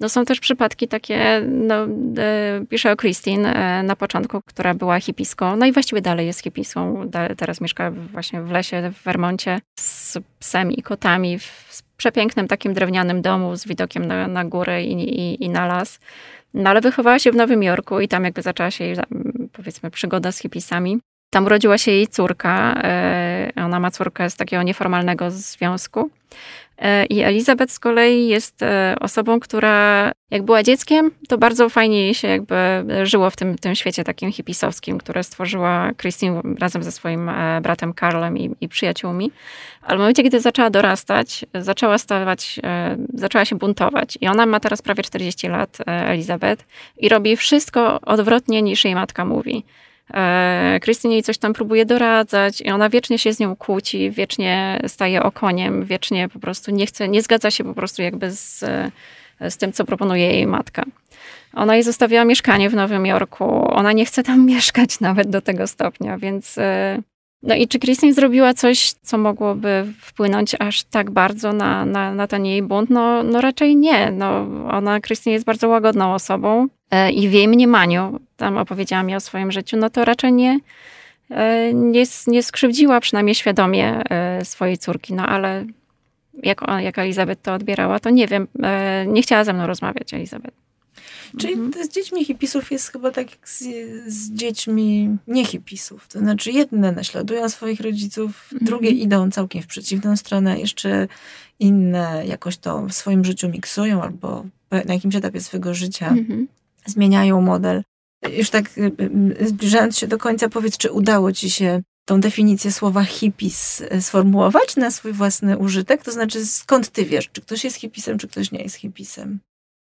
[SPEAKER 3] No są też przypadki takie, no, e, pisze o Christine e, na początku, która była hipiską, no i właściwie dalej jest hipiską. Teraz mieszka właśnie w lesie w Vermoncie z psem i kotami w przepięknym takim drewnianym domu z widokiem na, na górę i, i, i na las. No ale wychowała się w Nowym Jorku i tam jakby zaczęła się jej, powiedzmy, przygoda z hipisami. Tam urodziła się jej córka. E, ona ma córkę z takiego nieformalnego związku. E, I Elizabeth z kolei jest e, osobą, która jak była dzieckiem, to bardzo fajnie jej się jakby żyło w tym, tym świecie takim hipisowskim, które stworzyła Christine razem ze swoim bratem Karlem i, i przyjaciółmi. Ale w momencie, kiedy zaczęła dorastać, zaczęła stawać, zaczęła się buntować. I ona ma teraz prawie 40 lat, Elizabeth, i robi wszystko odwrotnie niż jej matka mówi. Krystynie jej coś tam próbuje doradzać i ona wiecznie się z nią kłóci, wiecznie staje okoniem, wiecznie po prostu nie chce, nie zgadza się po prostu jakby z, z tym, co proponuje jej matka. Ona jej zostawiła mieszkanie w Nowym Jorku, ona nie chce tam mieszkać nawet do tego stopnia, więc e, no i czy Christine zrobiła coś, co mogłoby wpłynąć aż tak bardzo na, na, na ten jej bunt? No, no raczej nie. No, ona, Christine jest bardzo łagodną osobą e, i w jej mniemaniu, tam opowiedziała mi o swoim życiu, no to raczej nie, e, nie, nie skrzywdziła przynajmniej świadomie e, swojej córki. No ale jak, jak Elizabeth to odbierała, to nie wiem. Nie chciała ze mną rozmawiać Elizabeth.
[SPEAKER 2] Czyli mhm. z dziećmi hipisów jest chyba tak jak z, z dziećmi niehipisów. To znaczy jedne naśladują swoich rodziców, mhm. drugie idą całkiem w przeciwną stronę, jeszcze inne jakoś to w swoim życiu miksują albo na jakimś etapie swojego życia mhm. zmieniają model. Już tak y, y, zbliżając się do końca, powiedz, czy udało ci się tą definicję słowa hipis y, sformułować na swój własny użytek? To znaczy, skąd ty wiesz, czy ktoś jest hipisem, czy ktoś nie jest hipisem?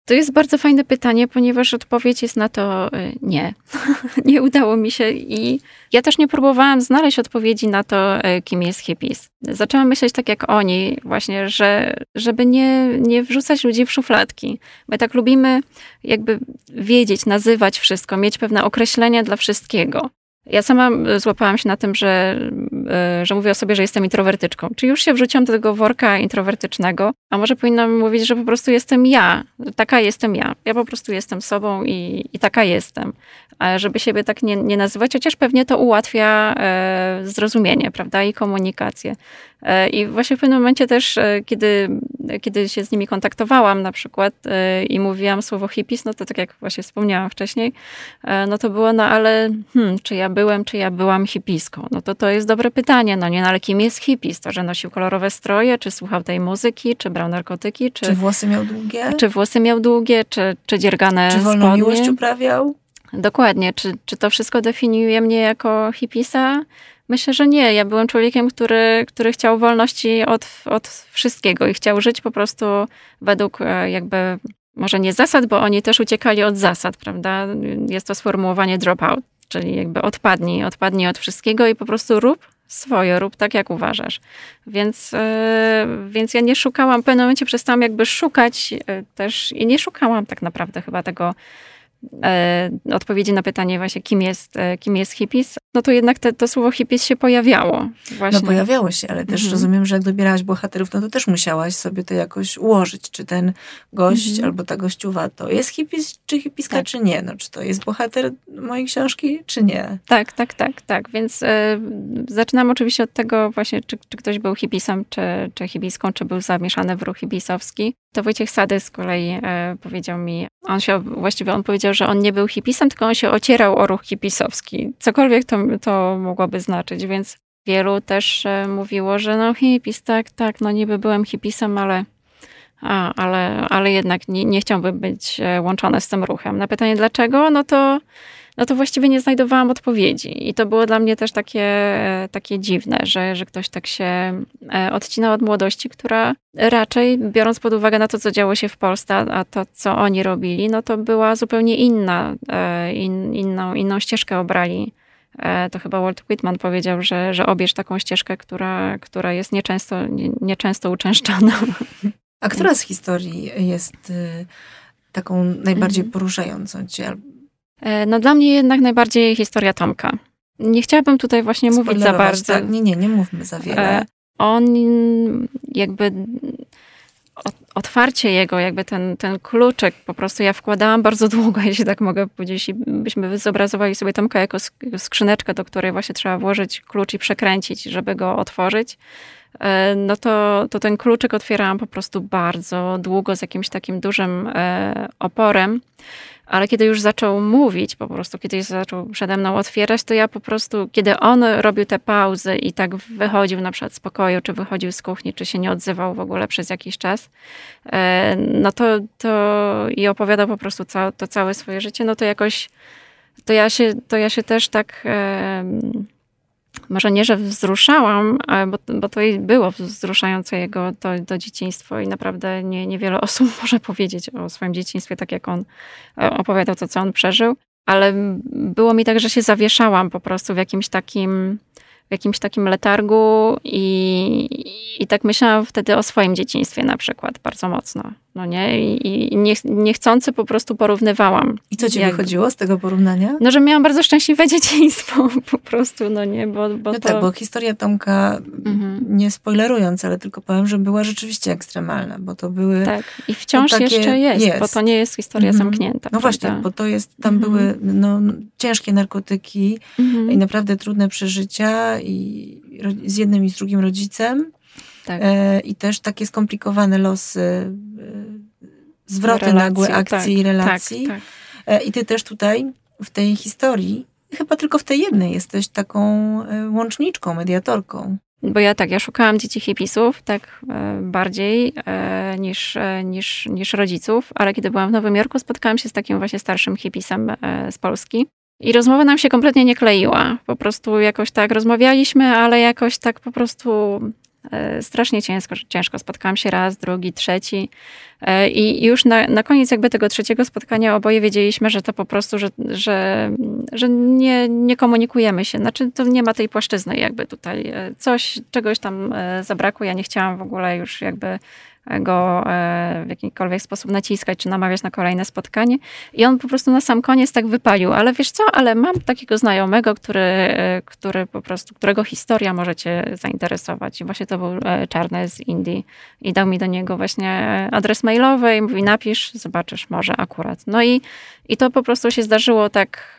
[SPEAKER 3] To jest bardzo fajne pytanie, ponieważ odpowiedź jest na to y, nie. nie udało mi się i ja też nie próbowałam znaleźć odpowiedzi na to, y, kim jest hippies. Zaczęłam myśleć tak jak oni, właśnie, że żeby nie, nie wrzucać ludzi w szufladki. My tak lubimy jakby wiedzieć, nazywać wszystko, mieć pewne określenia dla wszystkiego. Ja sama złapałam się na tym, że, że mówię o sobie, że jestem introwertyczką. Czy już się wrzuciłam do tego worka introwertycznego, a może powinnam mówić, że po prostu jestem ja. Taka jestem ja. Ja po prostu jestem sobą i, i taka jestem. Żeby siebie tak nie, nie nazywać, chociaż pewnie to ułatwia e, zrozumienie, prawda, i komunikację. E, I właśnie w pewnym momencie też, e, kiedy, kiedy się z nimi kontaktowałam na przykład e, i mówiłam słowo hippies, no to tak jak właśnie wspomniałam wcześniej, no to było, no ale hmm, czy ja byłem, czy ja byłam hippiską? No to to jest dobre pytanie, no nie, no ale kim jest hippies? To, że nosił kolorowe stroje, czy słuchał tej muzyki, czy brał narkotyki, czy...
[SPEAKER 2] Czy włosy miał długie?
[SPEAKER 3] Czy włosy miał długie, czy, czy dziergane
[SPEAKER 2] Czy wolną spodnie? miłość uprawiał?
[SPEAKER 3] Dokładnie. Czy, czy to wszystko definiuje mnie jako hipisa? Myślę, że nie. Ja byłem człowiekiem, który, który chciał wolności od, od wszystkiego i chciał żyć po prostu według e, jakby, może nie zasad, bo oni też uciekali od zasad, prawda? Jest to sformułowanie dropout, czyli jakby odpadnij, odpadnij od wszystkiego i po prostu rób swoje, rób tak, jak uważasz. Więc, yy, więc ja nie szukałam, w pewnym momencie przestałam jakby szukać yy, też i nie szukałam tak naprawdę chyba tego odpowiedzi na pytanie właśnie, kim jest, e, kim jest hippies, no to jednak te, to słowo hippies się pojawiało. Właśnie.
[SPEAKER 2] No pojawiało się, ale też mhm. rozumiem, że jak dobierałaś bohaterów, no to też musiałaś sobie to jakoś ułożyć, czy ten gość mhm. albo ta gościuwa to jest hippies, czy hippiska, tak. czy nie. No, czy to jest bohater mojej książki, czy nie.
[SPEAKER 3] Tak, tak, tak, tak. Więc e, zaczynam oczywiście od tego właśnie, czy, czy ktoś był hippisem, czy, czy hibiską, czy był zamieszany w ruch hibisowski. To Wojciech Sady z kolei e, powiedział mi, on się, właściwie on powiedział, że on nie był hipisem, tylko on się ocierał o ruch hipisowski. Cokolwiek to, to mogłoby znaczyć, więc wielu też e, mówiło, że no hipis, tak, tak, no niby byłem hipisem, ale, a, ale, ale jednak nie, nie chciałbym być e, łączony z tym ruchem. Na pytanie dlaczego, no to no to właściwie nie znajdowałam odpowiedzi. I to było dla mnie też takie, takie dziwne, że, że ktoś tak się e, odcinał od młodości, która raczej, biorąc pod uwagę na to, co działo się w Polsce, a to, co oni robili, no to była zupełnie inna, e, in, inną, inną ścieżkę obrali. E, to chyba Walt Whitman powiedział, że, że obierz taką ścieżkę, która, która jest nieczęsto, nie, nieczęsto uczęszczana.
[SPEAKER 2] A która z historii jest y, taką najbardziej poruszającą cię?
[SPEAKER 3] E, no dla mnie jednak najbardziej historia Tomka. Nie chciałabym tutaj właśnie mówić za bardzo.
[SPEAKER 2] Tak? Nie, nie, nie mówmy za wiele. E,
[SPEAKER 3] on jakby otwarcie jego, jakby ten, ten kluczek, po prostu ja wkładałam bardzo długo, jeśli tak mogę powiedzieć. Jeśli byśmy zobrazowali sobie Tomka jako skrzyneczkę, do której właśnie trzeba włożyć klucz i przekręcić, żeby go otworzyć, e, no to, to ten kluczek otwierałam po prostu bardzo długo z jakimś takim dużym oporem. Ale kiedy już zaczął mówić, po prostu kiedy zaczął przede mną otwierać, to ja po prostu, kiedy on robił te pauzy i tak wychodził na przykład z pokoju, czy wychodził z kuchni, czy się nie odzywał w ogóle przez jakiś czas, e, no to, to i opowiadał po prostu to całe swoje życie, no to jakoś, to ja się, to ja się też tak może nie, że wzruszałam, bo, bo to było wzruszające jego to, to dzieciństwo i naprawdę nie, niewiele osób może powiedzieć o swoim dzieciństwie, tak jak on e, opowiadał to, co on przeżył. Ale było mi tak, że się zawieszałam po prostu w jakimś takim w jakimś takim letargu i, i tak myślałam wtedy o swoim dzieciństwie na przykład bardzo mocno. No nie? I, i nie, niechcący po prostu porównywałam.
[SPEAKER 2] I co ci jak... wychodziło z tego porównania?
[SPEAKER 3] No, że miałam bardzo szczęśliwe dzieciństwo po prostu, no nie? Bo, bo
[SPEAKER 2] no
[SPEAKER 3] to...
[SPEAKER 2] tak, bo historia Tomka, mhm. nie spoilerując, ale tylko powiem, że była rzeczywiście ekstremalna, bo to były...
[SPEAKER 3] Tak, i wciąż takie... jeszcze jest, jest, bo to nie jest historia mhm. zamknięta.
[SPEAKER 2] No prawda? właśnie, bo to jest, tam mhm. były no, ciężkie narkotyki mhm. i naprawdę trudne przeżycia i z jednym i z drugim rodzicem. Tak. E, I też takie skomplikowane losy, e, zwroty relacji, nagłe akcji tak, i relacji. Tak, tak. E, I ty też tutaj w tej historii, chyba tylko w tej jednej, jesteś taką łączniczką, mediatorką.
[SPEAKER 3] Bo ja tak, ja szukałam dzieci hipisów tak bardziej niż, niż, niż rodziców, ale kiedy byłam w Nowym Jorku, spotkałam się z takim właśnie starszym hipisem z Polski. I rozmowa nam się kompletnie nie kleiła. Po prostu jakoś tak rozmawialiśmy, ale jakoś tak po prostu strasznie ciężko, ciężko. Spotkałam się raz, drugi, trzeci. E, I już na, na koniec jakby tego trzeciego spotkania oboje wiedzieliśmy, że to po prostu, że, że, że nie, nie komunikujemy się. Znaczy to nie ma tej płaszczyzny jakby tutaj. E, coś, czegoś tam zabrakło. Ja nie chciałam w ogóle już jakby go e, w jakikolwiek sposób naciskać, czy namawiać na kolejne spotkanie. I on po prostu na sam koniec tak wypalił, ale wiesz co, ale mam takiego znajomego, który, e, który po prostu, którego historia może cię zainteresować. I właśnie to był e, Czarny z Indii. I dał mi do niego właśnie adres mailowy i mówi, napisz, zobaczysz, może akurat. No i, i to po prostu się zdarzyło tak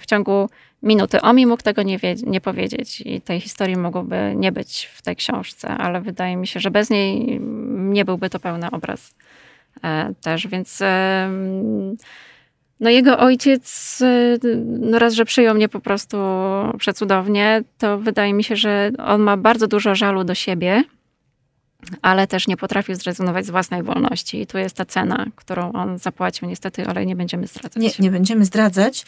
[SPEAKER 3] w ciągu minuty. On mi mógł tego nie, nie powiedzieć i tej historii mogłoby nie być w tej książce, ale wydaje mi się, że bez niej nie byłby to pełny obraz e, też, więc no jego ojciec, e, no raz, że przyjął mnie po prostu przecudownie, to wydaje mi się, że on ma bardzo dużo żalu do siebie, ale też nie potrafił zrezygnować z własnej wolności. I tu jest ta cena, którą on zapłacił niestety, ale nie będziemy zdradzać.
[SPEAKER 2] Nie, nie będziemy zdradzać.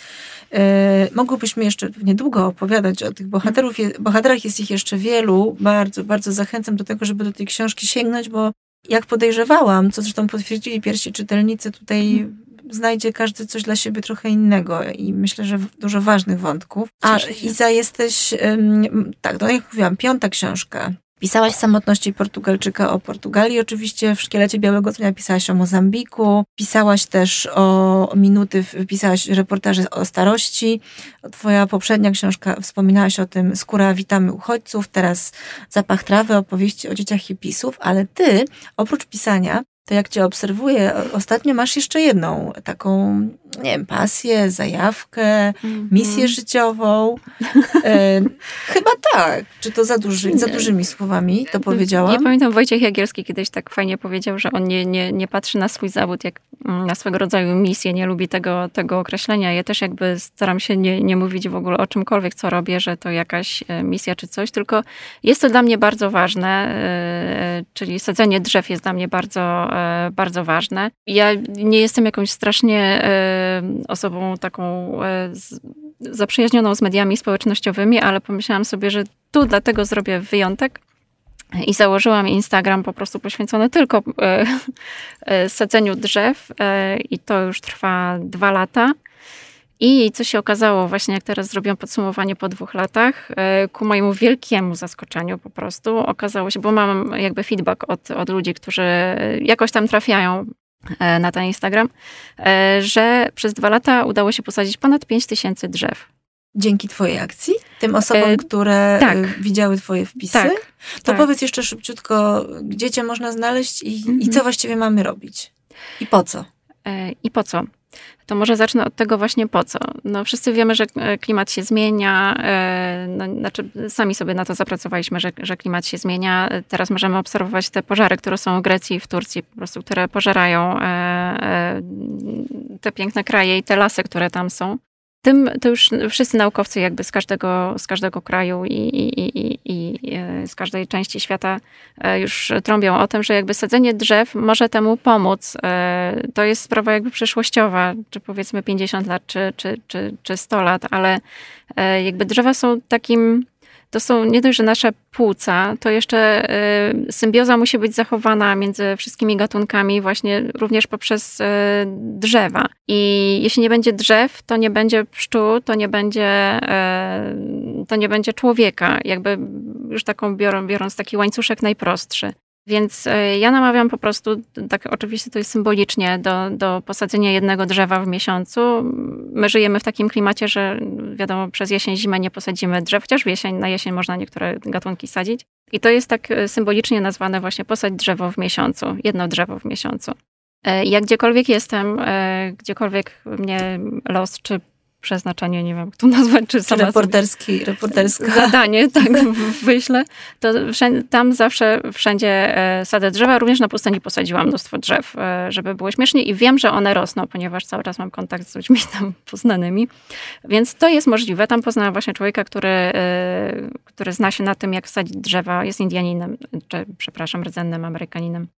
[SPEAKER 2] E, mogłybyśmy jeszcze niedługo opowiadać o tych bohaterów. Je, bohaterach jest ich jeszcze wielu. Bardzo, bardzo zachęcam do tego, żeby do tej książki sięgnąć, bo jak podejrzewałam, co zresztą potwierdzili pierwsi czytelnicy, tutaj hmm. znajdzie każdy coś dla siebie trochę innego i myślę, że dużo ważnych wątków. A Iza, jesteś, tak, no jak mówiłam, piąta książka Pisałaś samotności Portugalczyka o Portugalii, oczywiście w Szkielecie Białego Dnia pisałaś o Mozambiku, pisałaś też o minuty, pisałaś reportaże o starości. Twoja poprzednia książka, wspominałaś o tym Skóra witamy uchodźców, teraz Zapach trawy, opowieści o dzieciach hipisów, ale ty oprócz pisania to jak cię obserwuję, ostatnio masz jeszcze jedną taką, nie wiem, pasję, zajawkę, mm -hmm. misję życiową. E, chyba tak. Czy to za, duży, za dużymi słowami to powiedziałam?
[SPEAKER 3] Ja pamiętam Wojciech Jagielski kiedyś tak fajnie powiedział, że on nie, nie, nie patrzy na swój zawód jak mm, na swego rodzaju misję, nie lubi tego, tego określenia. Ja też jakby staram się nie, nie mówić w ogóle o czymkolwiek, co robię, że to jakaś e, misja czy coś, tylko jest to dla mnie bardzo ważne, e, czyli sadzenie drzew jest dla mnie bardzo E, bardzo ważne. Ja nie jestem jakąś strasznie e, osobą taką e, zaprzyjaźnioną z mediami społecznościowymi, ale pomyślałam sobie, że tu dlatego zrobię wyjątek. I założyłam Instagram po prostu poświęcony tylko sadzeniu drzew i to już trwa dwa lata. I co się okazało, właśnie jak teraz zrobiłam podsumowanie po dwóch latach, e, ku mojemu wielkiemu zaskoczeniu po prostu okazało się, bo mam jakby feedback od, od ludzi, którzy jakoś tam trafiają e, na ten Instagram, e, że przez dwa lata udało się posadzić ponad 5 tysięcy drzew.
[SPEAKER 2] dzięki Twojej akcji? Tym osobom, e, które tak. widziały Twoje wpisy?
[SPEAKER 3] Tak.
[SPEAKER 2] To
[SPEAKER 3] tak.
[SPEAKER 2] powiedz jeszcze szybciutko, gdzie Cię można znaleźć i, mhm. i co właściwie mamy robić? I po co?
[SPEAKER 3] I po co? To może zacznę od tego właśnie po co. No, wszyscy wiemy, że e, klimat się zmienia, e, no, znaczy sami sobie na to zapracowaliśmy, że, że klimat się zmienia. Teraz możemy obserwować te pożary, które są w Grecji i w Turcji, po prostu, które pożerają e, te piękne kraje i te lasy, które tam są tym to już wszyscy naukowcy jakby z każdego, z każdego kraju i, i, i, i, e, z każdej części świata e, już trąbią o tym, że jakby sadzenie drzew może temu pomóc. E, to jest sprawa jakby przyszłościowa, czy powiedzmy 50 lat, czy, czy, czy, czy 100 lat, ale jakby drzewa są takim to są nie dość, że nasze płuca, to jeszcze y, symbioza musi być zachowana między wszystkimi gatunkami, właśnie również poprzez y, drzewa. I jeśli nie będzie drzew, to nie będzie pszczół, to nie będzie, y, to nie będzie człowieka. Jakby już taką biorą, biorąc taki łańcuszek najprostszy. Więc e, ja namawiam po prostu, tak oczywiście to jest symbolicznie, do, do posadzenia jednego drzewa w miesiącu. My żyjemy w takim klimacie, że wiadomo, przez jesień, zimę nie posadzimy drzew, chociaż jesień, na jesień można niektóre gatunki sadzić. I to jest tak e, symbolicznie nazwane właśnie posadź drzewo w miesiącu, jedno drzewo w miesiącu. E, jak gdziekolwiek jestem, gdziekolwiek mnie los czy przeznaczenie, nie wiem, jak to nazwać, czy
[SPEAKER 2] sama reporterski, reporterska.
[SPEAKER 3] zadanie, tak, wyślę, to wszędzie, tam zawsze wszędzie e, sadzę drzewa, również na pustyni posadziłam mnóstwo drzew, e, żeby było śmiesznie i wiem, że one rosną, ponieważ cały czas mam kontakt z ludźmi tam poznanymi, więc to jest możliwe. Tam poznałam właśnie człowieka, który, e, który zna się na tym, jak sadzić drzewa, jest Indianinem, czy przepraszam, rdzennym Amerykaninem,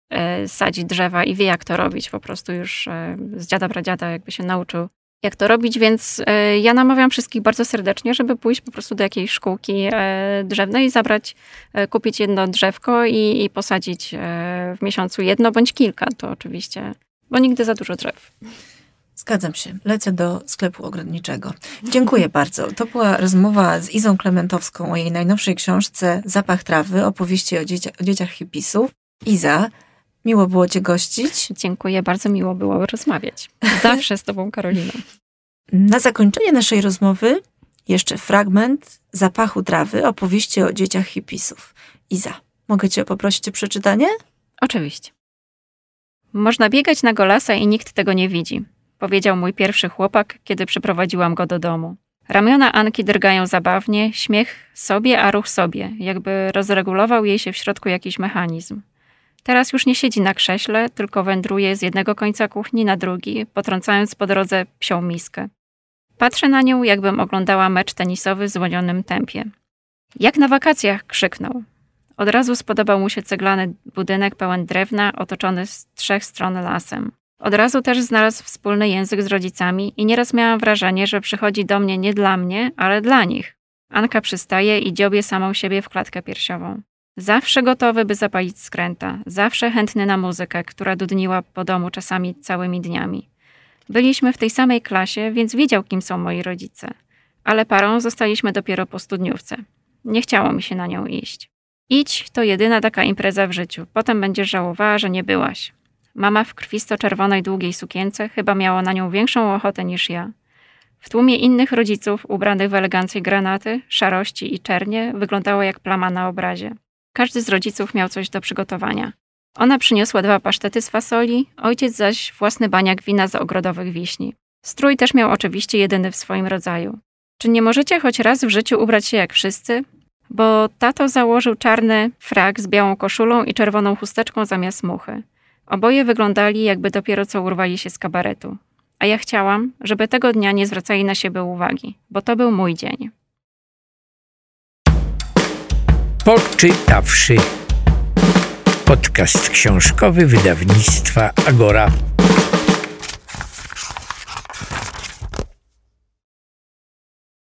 [SPEAKER 3] sadzi drzewa i wie, jak to robić, po prostu już z dziada pradziada jakby się nauczył jak to robić, więc e, ja namawiam wszystkich bardzo serdecznie, żeby pójść po prostu do jakiejś szkółki e, drzewnej, zabrać, e, kupić jedno drzewko i, i posadzić w miesiącu jedno bądź kilka, to oczywiście, bo nigdy za dużo drzew.
[SPEAKER 2] Zgadzam się. Lecę do sklepu ogrodniczego. Dziękuję bardzo. To była rozmowa z Izą Klementowską o jej najnowszej książce Zapach trawy, opowieści o, dzieci o dzieciach hipisów. Iza, Miło było Cię gościć.
[SPEAKER 3] Dziękuję, bardzo miło było rozmawiać. Zawsze z Tobą, Karoliną.
[SPEAKER 2] Na zakończenie naszej rozmowy jeszcze fragment zapachu trawy, opowieści o dzieciach hipisów. Iza, mogę Cię poprosić o przeczytanie?
[SPEAKER 3] Oczywiście. Można biegać na golasa i nikt tego nie widzi, powiedział mój pierwszy chłopak, kiedy przyprowadziłam go do domu. Ramiona Anki drgają zabawnie, śmiech sobie, a ruch sobie, jakby rozregulował jej się w środku jakiś mechanizm. Teraz już nie siedzi na krześle, tylko wędruje z jednego końca kuchni na drugi, potrącając po drodze psią miskę. Patrzę na nią, jakbym oglądała mecz tenisowy w zwolnionym tempie. Jak na wakacjach, krzyknął. Od razu spodobał mu się ceglany budynek pełen drewna, otoczony z trzech stron lasem. Od razu też znalazł wspólny język z rodzicami i nieraz miałam wrażenie, że przychodzi do mnie nie dla mnie, ale dla nich. Anka przystaje i dziobie samą siebie w klatkę piersiową. Zawsze gotowy, by zapalić skręta, zawsze chętny na muzykę, która dudniła po domu czasami całymi dniami. Byliśmy w tej samej klasie, więc wiedział, kim są moi rodzice. Ale parą zostaliśmy dopiero po studniówce. Nie chciało mi się na nią iść. Idź, to jedyna taka impreza w życiu. Potem będziesz żałowała, że nie byłaś. Mama w krwisto-czerwonej długiej sukience chyba miała na nią większą ochotę niż ja. W tłumie innych rodziców, ubranych w eleganckie granaty, szarości i czernie, wyglądała jak plama na obrazie. Każdy z rodziców miał coś do przygotowania. Ona przyniosła dwa pasztety z fasoli, ojciec zaś własny baniak wina z ogrodowych wiśni. Strój też miał oczywiście jedyny w swoim rodzaju. Czy nie możecie choć raz w życiu ubrać się jak wszyscy? Bo tato założył czarny frak z białą koszulą i czerwoną chusteczką zamiast muchy. Oboje wyglądali, jakby dopiero co urwali się z kabaretu. A ja chciałam, żeby tego dnia nie zwracali na siebie uwagi, bo to był mój dzień.
[SPEAKER 1] Poczytawszy. Podcast książkowy wydawnictwa Agora.